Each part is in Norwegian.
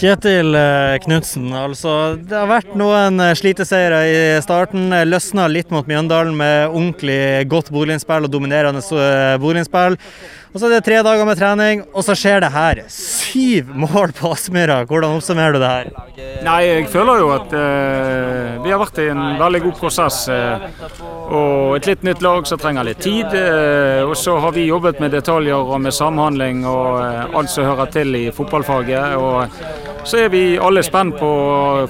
Kjetil eh, Knutsen, altså det har vært noen eh, sliteseire i starten. Løsna litt mot Mjøndalen med ordentlig godt Bodø-spill og dominerende boliginnspill. Og så er det tre dager med trening, og så skjer det her. Syv mål på Aspmyra. Hvordan oppsummerer du det her? Nei, jeg føler jo at uh, vi har vært i en veldig god prosess. Uh, og et litt nytt lag som trenger litt tid. Uh, og så har vi jobbet med detaljer og med samhandling og alt som hører til i fotballfaget. og så er vi alle spent på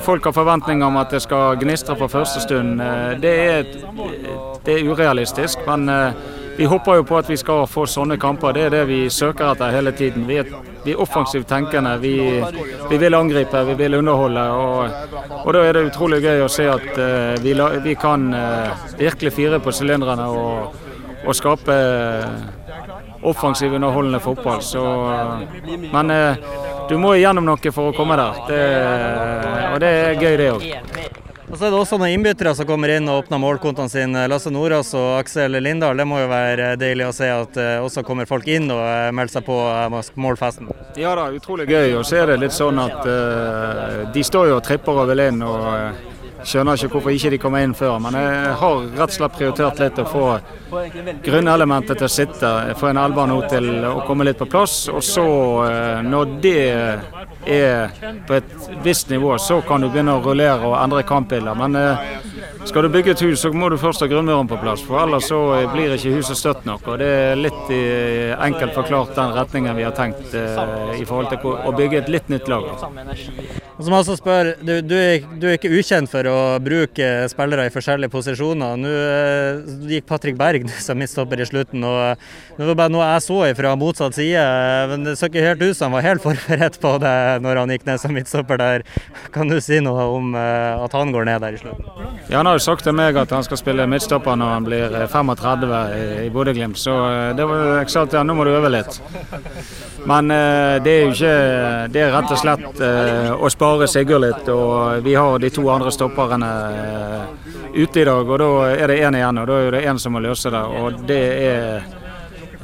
Folk har forventninger om at det skal gnistre fra første stund. Det er, det er urealistisk, men vi håper jo på at vi skal få sånne kamper. Det er det vi søker etter hele tiden. Vi er, vi er offensivt tenkende. Vi, vi, vil angripe, vi vil underholde. Og, og, da er det utrolig gøy å se at uh, vi, vi, kan uh, virkelig fire på sylinderne og, og, skape offensiv, underholdende fotball. Så, uh, men du må gjennom noe for å komme der. Det, og det er gøy, det òg. Og så er det også noen innbyttere som kommer inn og åpner målkontoene sine. Lasse Nordås og Aksel Lindahl. Det må jo være deilig å se at uh, også kommer folk inn og uh, melder seg på uh, målfesten. Ja da, utrolig gøy å se det litt sånn at de står jo og tripper over inn. og Skjønner ikke hvorfor ikke de kommer inn før, men jeg har rett og slett prioritert litt å få grunnelementet til å sitte. Få en elver nå til å komme litt på plass. Og så, når det er på et visst nivå, så kan du begynne å rullere og endre kampbilder. Men skal du bygge et hus, så må du først ha grunnmuren på plass. For ellers så blir ikke huset støtt nok. Og det er litt enkelt forklart den retningen vi har tenkt i forhold til å bygge et litt nytt lag. Som også spør, du, du, du, er, ikke ukjent for å bruke spillere i forskjellige posisjoner. Nå gikk Patrick Berg som midtstopper i slutten. og Det var bare noe jeg så fra motsatt side. men Det så ikke helt ut som han var helt forberedt på det når han gikk ned som midtstopper der. Kan du si noe om at han går ned der i slutten? Ja, har jo sagt til meg at han skal spille midtstopper når han blir 35 i, i Bodø-Glimt. Så det var, jeg sa til han nå må du øve litt. Men det er jo ikke Det er rett og slett å spare Sigurd litt. og Vi har de to andre stopperne eh, ute i dag, og da er det én igjen. og Da er det én som må løse det. og det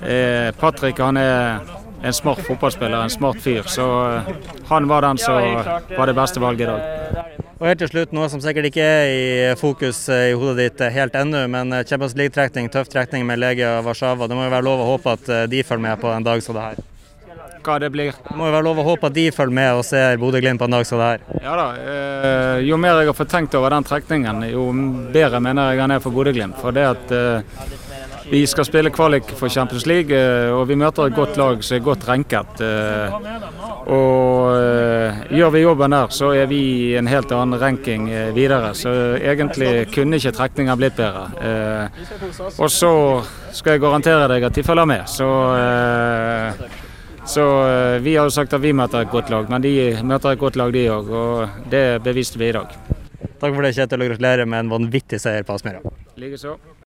er, Patrick. Han er en smart fotballspiller, en smart fyr. Så eh, han var den som var det beste valget i dag. Og helt til slutt, Noe som sikkert ikke er i fokus eh, i hodet ditt helt ennå, men Champions League-trekning, tøff trekning med Legia Warszawa. Det må jo være lov å håpe at de følger med på en dag som det her? hva det blir. Det må jo være lov å håpe at de følger med og ser Bodø-Glimt på en dag som det her. Ja da. Eh, jo mer jeg har fått tenkt over den trekningen, jo bedre mener jeg han er for Bodø-Glimt. For det at eh, vi skal spille kvalik for Champions League, eh, og vi møter et godt lag som er godt renket. Eh, og eh, gjør vi jobben der, så er vi i en helt annen ranking videre. Så egentlig kunne ikke trekningen blitt bedre. og så skal jeg garantere deg at de følger med. Så så vi har jo sagt at vi møter et godt lag, men de møter et godt lag de òg. Og det beviste vi i dag. Takk for det, Kjetil, og gratulerer med en vanvittig seier på Aspmyra. Likeså.